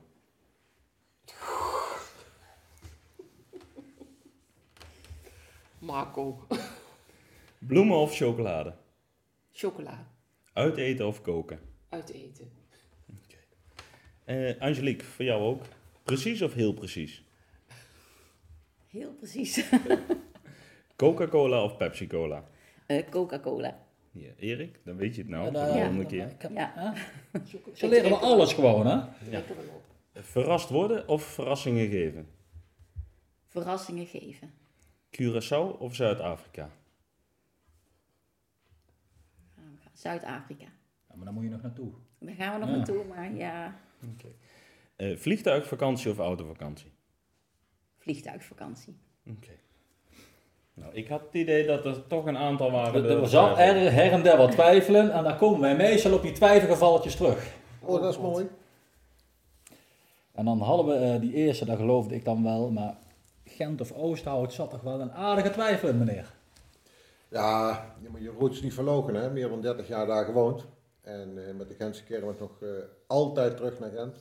Marco. Bloemen of chocolade? Chocola. Uiteten of koken? Uit eten. Eh, Angelique, voor jou ook. Precies of heel precies? Heel precies. [LAUGHS] Coca-Cola of Pepsi-Cola? Eh, Coca-Cola. Ja, Erik, dan weet je het nou. Ja, de Ja. volgende keer. Heb- Ja. Ze leren we alles gewoon, hè? Op. Verrast worden of verrassingen geven? Verrassingen geven. Curaçao of Zuid-Afrika? Gaan we gaan. Zuid-Afrika. Ja, maar daar moet je nog naartoe. Daar gaan we nog Ja. naartoe, maar ja, Eh, vliegtuigvakantie of autovakantie? vliegtuigvakantie. Oké. Nou, ik had het idee dat er toch een aantal waren. Er, er zat er her en der wat twijfelen en daar komen wij meestal op die twijfelgevalletjes terug. Oh, dat is mooi. En dan hadden we eh, die eerste, dat geloofde ik dan wel, maar Gent of Oosthout zat toch wel een aardige twijfel in, meneer. Ja, je moet je roots niet verlogen, hè. Meer dan 30 jaar daar gewoond. En eh, met de Gentse kermis nog eh, altijd terug naar Gent.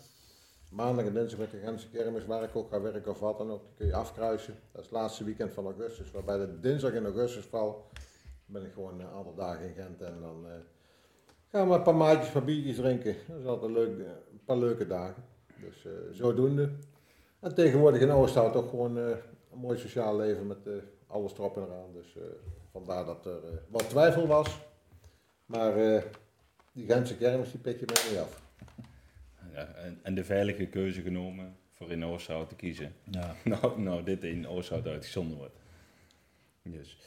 Maandag en dinsdag met de Gentse kermis, waar ik ook ga werken of wat dan ook, die kun je afkruisen. Dat is het laatste weekend van augustus. Waarbij de dinsdag in augustus val, ben ik gewoon een aantal dagen in Gent. En dan eh, gaan we een paar maatjes, paar biertjes drinken. Dat is altijd leuk, een paar leuke dagen. Dus zodoende. En tegenwoordig in Oosthout ook gewoon een mooi sociaal leven met alles erop en eraan. Dus vandaar dat er eh, wat twijfel was. Maar eh, die Gentse kermis, die pik je mij niet af. Ja, en, en de veilige keuze genomen voor in Oosthout te kiezen. Ja. [LAUGHS] Nou, nou dit in Oosthout uitgezonden wordt. Dus.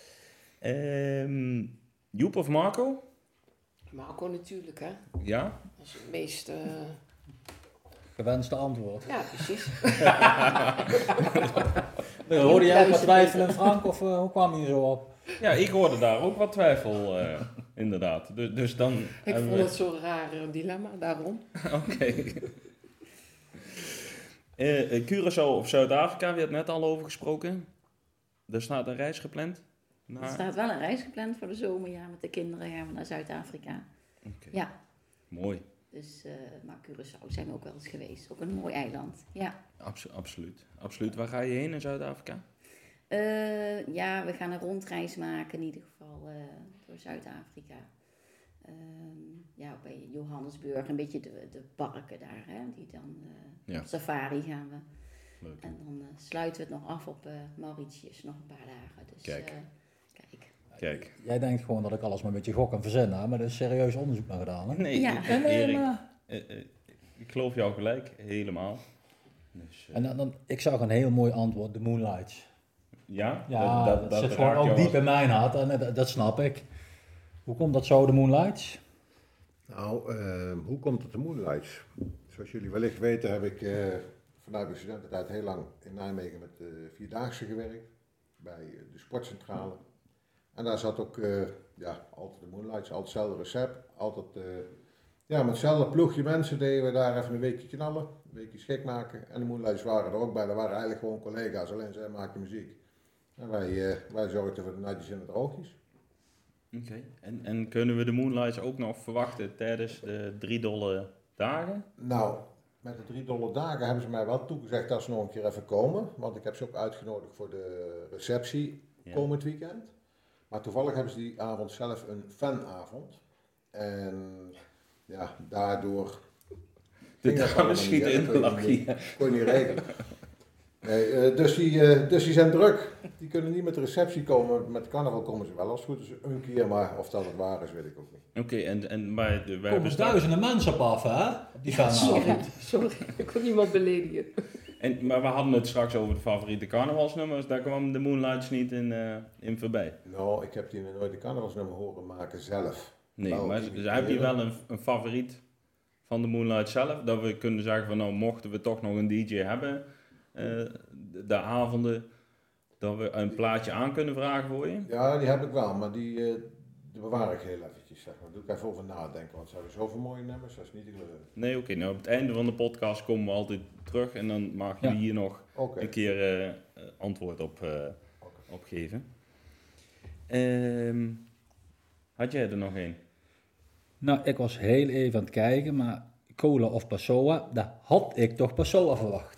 Ehm, Joep of Marco? Marco natuurlijk, hè. Ja? Dat is het meest... eh, Gewenste antwoord. ja, precies. [LAUGHS] Hoorde jij wat twijfelen, Frank, of hoe kwam je zo op? Ja, ik hoorde daar ook wat twijfel, eh, inderdaad. Dus, dus dan Ik vond we- het zo'n raar eh, dilemma, daarom. [LAUGHS] Oké. [LAUGHS] Eh, eh, Curaçao of Zuid-Afrika, we hebben het net al over gesproken. Er staat een reis gepland. Er staat wel een reis gepland voor de zomer, ja, met de kinderen gaan we naar Zuid-Afrika. Oké, Ja, Mooi, dus, eh, maar Curaçao zijn we ook wel eens geweest. Ook een mooi eiland, ja. Abso- absoluut. absoluut. Waar ga je heen in Zuid-Afrika? Eh, ja, we gaan een rondreis maken in ieder geval eh, door Zuid-Afrika. Ehm, ja, bij Johannesburg, een beetje de, de parken daar, hè, die dan eh, Ja. op safari gaan we. Leuk. En dan sluiten we het nog af op eh, Mauritius, nog een paar dagen. Dus, Kijk. eh, kijk. Kijk. Jij denkt gewoon dat ik alles maar een beetje gok en verzin heb, maar er is serieus onderzoek naar gedaan. Hè? Nee, Ja. ik- En, eh, Erik, ik geloof jou gelijk, helemaal. Dus, eh, en dan, dan, ik zag een heel mooi antwoord, de Moonlights. Ja, Ja, dat, zit gewoon ook diep in mijn hart en eh, dat, dat snap ik. Hoe komt dat zo, de Moonlights? Nou, eh, hoe komt het de Moonlights? Zoals jullie wellicht weten heb ik eh, vanuit mijn studententijd heel lang in Nijmegen met de Vierdaagse gewerkt. Bij eh, de sportcentrale. En daar zat ook eh, ja, altijd de Moonlights, altijd hetzelfde recept. Altijd eh, ja, met hetzelfde ploegje mensen deden we daar even een weekje knallen. Een weekje schik maken. En de Moonlights waren er ook bij. Dat waren eigenlijk gewoon collega's, alleen zij maakten muziek. En wij, eh, wij zorgden voor de natjes en de droogjes. Oké. En, en kunnen we de Moonlights ook nog verwachten tijdens de drie dolle dagen? Nou, met de drie dollar dagen hebben ze mij wel toegezegd dat ze nog een keer even komen. Want ik heb ze ook uitgenodigd voor de receptie Ja. komend weekend. Maar toevallig hebben ze die avond zelf een fanavond. En ja, daardoor... De dat dames schieten in de Dat kon je lach niet- kon je niet regelen. Nee, eh, dus, die, eh, dus die zijn druk. Die kunnen niet met de receptie komen. Met carnaval komen ze wel als het goed is een keer. Maar of dat het waar is, weet ik ook niet. Oké, en, en maar de- we Er komen duizenden mensen op af, hè? Die fanavond. Sorry, [LAUGHS] sorry. Ik wil niemand beledigen. En, maar we hadden het straks over de favoriete carnavalsnummers. Daar kwam de Moonlights niet in, eh, in voorbij. Nou, ik heb die nooit een carnavalsnummer horen maken zelf. Nee, Wel, maar dus heb je wel een, een favoriet van de Moonlight zelf? Dat we kunnen zeggen van nou, mochten we toch nog een DJ hebben, de, de avonden, dat we een plaatje aan kunnen vragen voor je? Ja, die heb ik wel, maar die, eh, die bewaar ik heel eventjes. Zeg maar. Daar doe ik even over nadenken, want ze hebben zoveel mooie nummers, dat is niet te geloven. Nee, oké. nou, op het einde van de podcast komen we altijd terug en dan mag je Ja. hier nog een keer eh, eh, antwoord op, eh, op geven. Ehm, had jij er nog één? Nou, ik was heel even aan het kijken, maar cola of Passoa, dat had ik toch Passoa verwacht.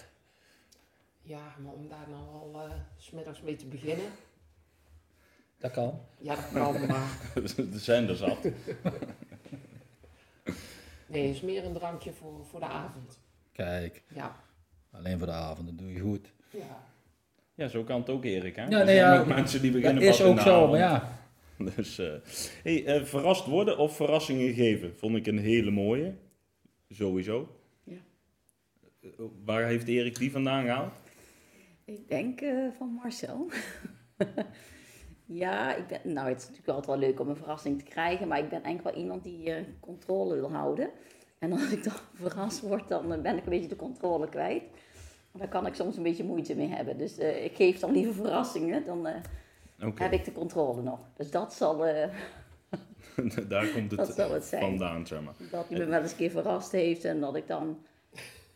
Ja, maar om daar nou al eh, 's smiddags mee te beginnen. Dat kan. Ja, dat kan, maar [LAUGHS] er zijn er zat. nee, het is meer een drankje voor, voor de avond. Kijk, Ja. alleen voor de avond, dat doe je goed. ja. Ja, zo kan het ook, Erik. Hè? Ja, Er nee, zijn ja, ook mensen die Dat beginnen is pas in ook zo, maar ja. [LAUGHS] Dus, eh, hey, eh, verrast worden of verrassingen geven, vond ik een hele mooie. Sowieso. Ja. Eh, Waar heeft Erik die vandaan gehaald? Ik denk eh, van Marcel. [LAUGHS] ja, ik ben, nou, het is natuurlijk altijd wel leuk om een verrassing te krijgen, maar ik ben eigenlijk wel iemand die eh, controle wil houden. En als ik dan [LAUGHS] verrast word, dan eh, ben ik een beetje de controle kwijt. Daar kan ik soms een beetje moeite mee hebben. Dus ik geef dan liever verrassingen, dan heb ik de controle nog. Dus dat zal, [LAUGHS] daar komt dat het zal het zijn. vandaan, zeg maar. Dat hij me wel eens een keer verrast heeft en dat ik dan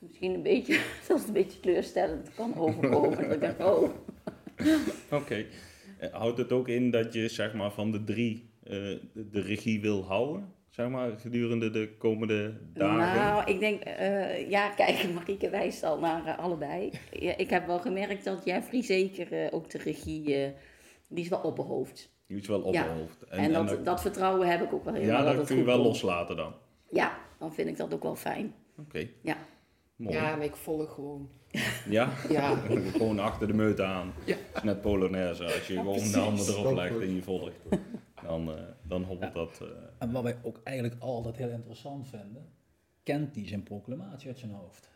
misschien een beetje, [LAUGHS] het een beetje teleurstellend kan overkomen. dat ik denk, oh, [LAUGHS] Oké. Eh, Houdt het ook in dat je zeg maar, van de drie eh, de, regie wil houden? Zeg maar, gedurende de komende dagen? Nou, ik denk, eh, ja, kijk, [LAUGHS] Marieke wijst al naar allebei. Ja, ik heb wel gemerkt dat Jeffrey zeker ook de regie, die is wel opperhoofd. Die is wel op Ja. hoofd. En, dat, dat, vertrouwen heb ik ook wel helemaal. ja, dat dat het kun je wel komt. loslaten dan. Ja, dan vind ik dat ook wel fijn. Oké. Ja. Mooi. Ja, en ik volg gewoon. Ja? Ja, [LAUGHS] gewoon achter de meute aan. Ja. Het is net Polonaise. Als je gewoon de handen erop legt en je volgt, dan, eh, dan hobbelt dat. eh. En wat wij ook eigenlijk altijd heel interessant vinden, kent die zijn proclamatie uit zijn hoofd?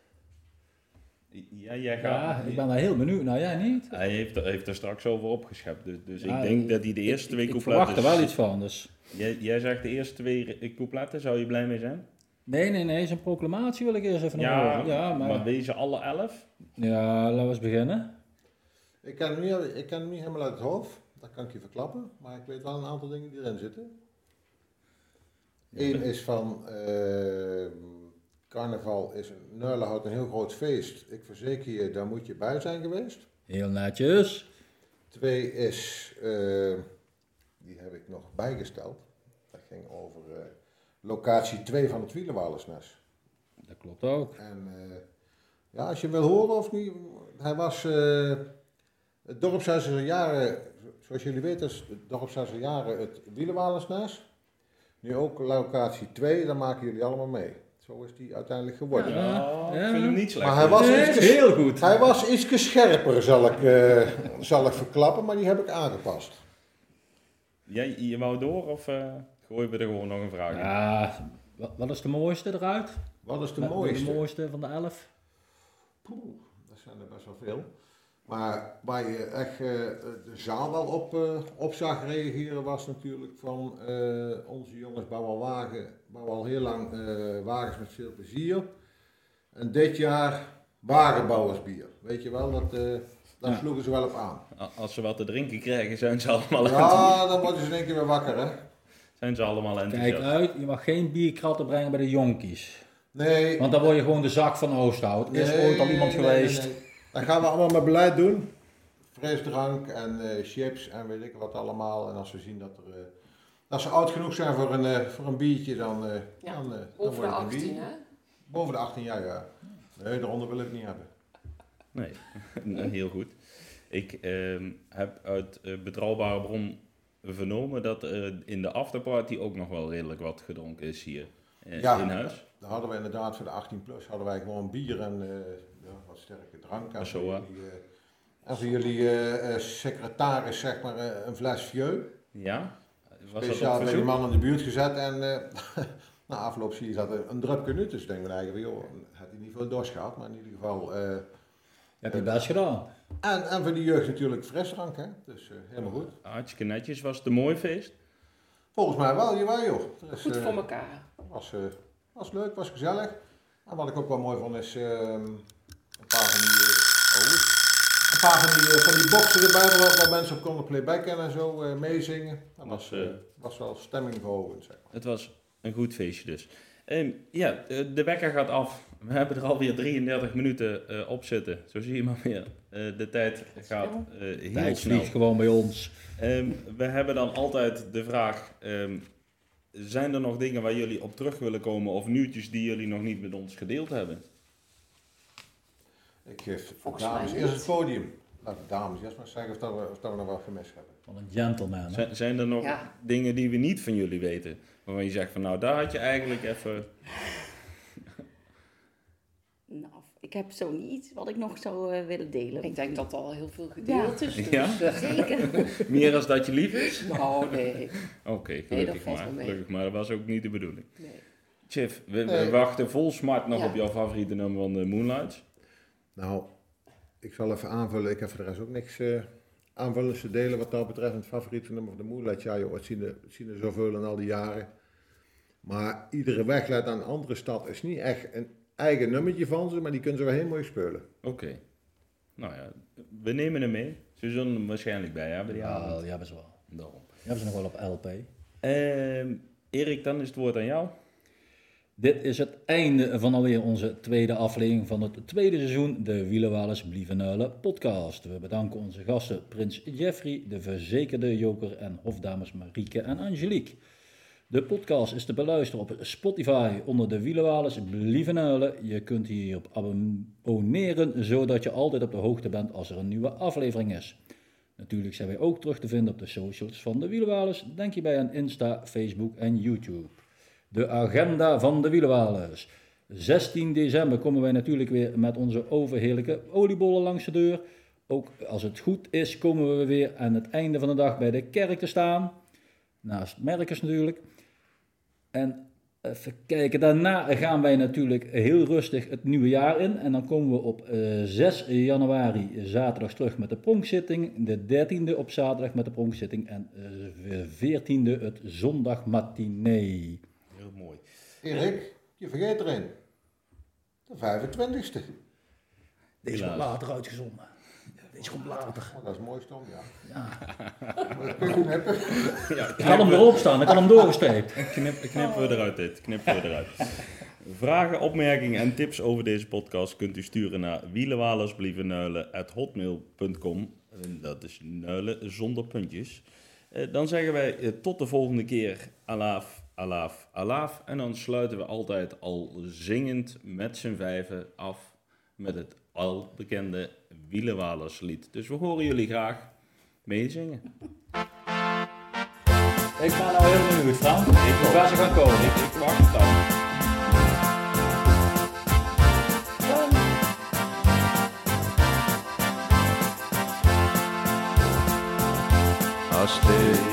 Ja, jij gaat. Ja, ik ben daar heel benieuwd naar, jij niet? Hij heeft, er- heeft er straks over opgeschept. Dus, dus Ja, ik denk dat hij de eerste Ik- twee ik, ik coupletten... verwacht er wel iets van, dus... Jij, jij zegt de eerste twee coupletten, zou je blij mee zijn? Nee, nee, nee, zijn proclamatie wil ik eerst even Ja, horen. Ja, maar... maar deze alle elf? Ja, laten we eens beginnen. Ik ken, hem niet, ik ken hem niet helemaal uit het hoofd, dat kan ik je verklappen, maar ik weet wel een aantal dingen die erin zitten. Eén is van eh, carnaval is Neulen houdt een heel groot feest. Ik verzeker je, daar moet je bij zijn geweest. Heel netjes. Twee is, eh, die heb ik nog bijgesteld. Dat ging over eh, locatie 2 van het Wielenwalersnes. Dat klopt ook. En eh, ja, als je wil horen of niet, hij was eh het dorpshuis is al jaren, zoals jullie weten, is het dorpshuis al jaren het Wielenwalersnes. Nu ook locatie 2, dan maken jullie allemaal mee. Zo is die uiteindelijk geworden. Ja. ik vind hem niet slecht. Maar hij was, Nee, iets, heel goed. hij was iets scherper, zal ik, eh, zal ik verklappen, maar die heb ik aangepast. Jij, je wou door of gooien we er gewoon nog een vraag in? Ja, wat, wat is de mooiste eruit? Wat is de Wat- mooiste? De mooiste van de elf? Poeh, dat zijn er best wel veel. Maar waar je echt eh, de zaal wel op, op zag reageren was natuurlijk van eh, onze jongens bouwen al wagen, bouwen al heel lang eh, wagens met veel plezier. En dit jaar wagenbouwersbier. Weet je wel, dat, eh daar Ja. sloegen ze wel op aan. Als ze wat te drinken krijgen, zijn ze allemaal, Ja, dan worden ze in één keer weer wakker hè. Zijn ze allemaal Kijk enthousiast. uit, je mag geen bierkratten brengen bij de jonkies. Nee. Want dan word je gewoon de zak van Oosthout. Is ooit al iemand nee, geweest? nee. Dat gaan we allemaal met beleid doen. Frisdrank en eh, chips en weet ik wat allemaal. En als we zien dat, er, eh, als ze oud genoeg zijn voor een, eh, voor een biertje, dan, eh Ja, dan, dan over de wordt het een 18, bier. hè? Boven de 18 jaar, ja. Nee, daaronder wil ik het niet hebben. [LAUGHS] Nee, heel goed. Ik ehm, heb uit betrouwbare bron vernomen dat er in de afterparty ook nog wel redelijk wat gedronken is hier eh, Ja. in huis. Dan hadden we inderdaad voor de 18 plus hadden wij gewoon bier en eh, ja, wat sterke drank. En Zo, voor jullie, eh, jullie eh, eh, secretaris zeg maar eh, een fles vieux. Ja? Was Speciaal op bij die man in de buurt gezet en eh [LAUGHS] na afloop zie je dat er een drupje nut is. denken we eigenlijk van joh, had hij niet veel dorst gehad, maar in ieder geval... eh, Je hebt je best gedaan. En, en voor de jeugd natuurlijk frisdrank, hè. Dus eh, helemaal goed. Hartstikke netjes. Was het een mooi feest? Volgens mij wel, jawel joh. Is, Goed eh, voor elkaar. was, eh, was leuk, was gezellig. En wat ik ook wel mooi vond is ehm, een paar van die... eh, oh, een paar van die, eh, van die boxen erbij, waar, waar mensen op konden playbacken en zo, eh, meezingen. Dat was, Was, eh, eh, was wel stemming verhogend, zeg maar. Het was een goed feestje dus. Ehm, ja, de, de wekker gaat af. We hebben er alweer 33 minuten eh, op zitten. Zo zie je maar weer. Eh, de tijd gaat eh, heel Tijd snel. gewoon bij ons. Ehm, we hebben dan altijd de vraag: ehm, zijn er nog dingen waar jullie op terug willen komen of nieuwtjes die jullie nog niet met ons gedeeld hebben? Ik geef de Volgens dames eerst het podium. Laat de dames eerst maar zeggen of, dat we, of dat we nog wat gemist hebben. Van een gentleman. hè? Zijn, zijn er nog Ja. dingen die we niet van jullie weten? Waarvan je zegt van nou, daar had je eigenlijk even. Nou, ik heb zo niet wat ik nog zou eh, willen delen. Ik denk dat al heel veel gedeeld is. Dus, Ja? eh, [LAUGHS] Zeker. [LAUGHS] Meer als dat je lief is? nou, nee. [LAUGHS] Oké, gelukkig maar. Gelukkig maar, dat was ook niet de bedoeling. nee. Chief, we, we Nee. wachten vol smart nog Ja. op jouw favoriete nummer van de Moonlights. Nou, ik zal even aanvullen. Ik heb voor de rest ook niks eh aanvullends te delen wat dat betreft. Het favoriete nummer van de Moonlight. Ja joh, het zien er, het zien er zoveel in al die jaren. Maar iedere weg leidt naar een andere stad. is niet echt een eigen nummertje van ze, maar die kunnen ze wel heel mooi spelen. Oké. Nou ja, we nemen hem mee. Ze zullen hem waarschijnlijk bij hebben. Die Ja, avond. hebben ze wel. Daarom. Die hebben ze nog wel op LP. Ehm, Erik, dan is het woord aan jou. Dit is het einde van alweer onze tweede aflevering van het tweede seizoen de Wielenwalers Blievenuilen podcast. We bedanken onze gasten Prins Jeffrey, de verzekerde Joker en hofdames Marieke en Angelique. De podcast is te beluisteren op Spotify onder de Wielenwalers Blievenuilen. Je kunt hierop abonneren, zodat je altijd op de hoogte bent als er een nieuwe aflevering is. Natuurlijk zijn wij ook terug te vinden op de socials van de Wielenwalers. Denk hierbij aan Insta, Facebook en YouTube. De agenda van de Wielenwalers. 16 december komen wij natuurlijk weer met onze overheerlijke oliebollen langs de deur. Ook als het goed is, komen we weer aan het einde van de dag bij de kerk te staan. Naast Merkers natuurlijk. En even kijken, daarna gaan wij natuurlijk heel rustig het nieuwe jaar in. En dan komen we op eh, 6 januari zaterdags terug met de pronkzitting. De 13e op zaterdag met de pronkzitting. En eh, de 14e het zondagmatinee. Heel mooi. Erik, je vergeet er een. De 25ste. Deze wordt later uitgezonden. Oh, dat is mooi stom, ja. Ja. [LAUGHS] Ik had hem erop staan, ik had hem doorgestreept. [LAUGHS] Knip, knippen we eruit dit. Knippen we eruit. Vragen, opmerkingen en tips over deze podcast kunt u sturen naar wielenwalersblievennuilen.hotmail.com. En Dat is nuilen zonder puntjes. Eh, Dan zeggen wij eh, tot de volgende keer. Alaaf, alaaf, alaaf. En dan sluiten we altijd al zingend met z'n vijven af met het al bekende Wielenwalerslied. Dus we horen jullie graag meezingen. Ik ben nou heel benieuwd, Frank. Hoe gaan ze gaan komen? Ik, ik wacht dan. Als dit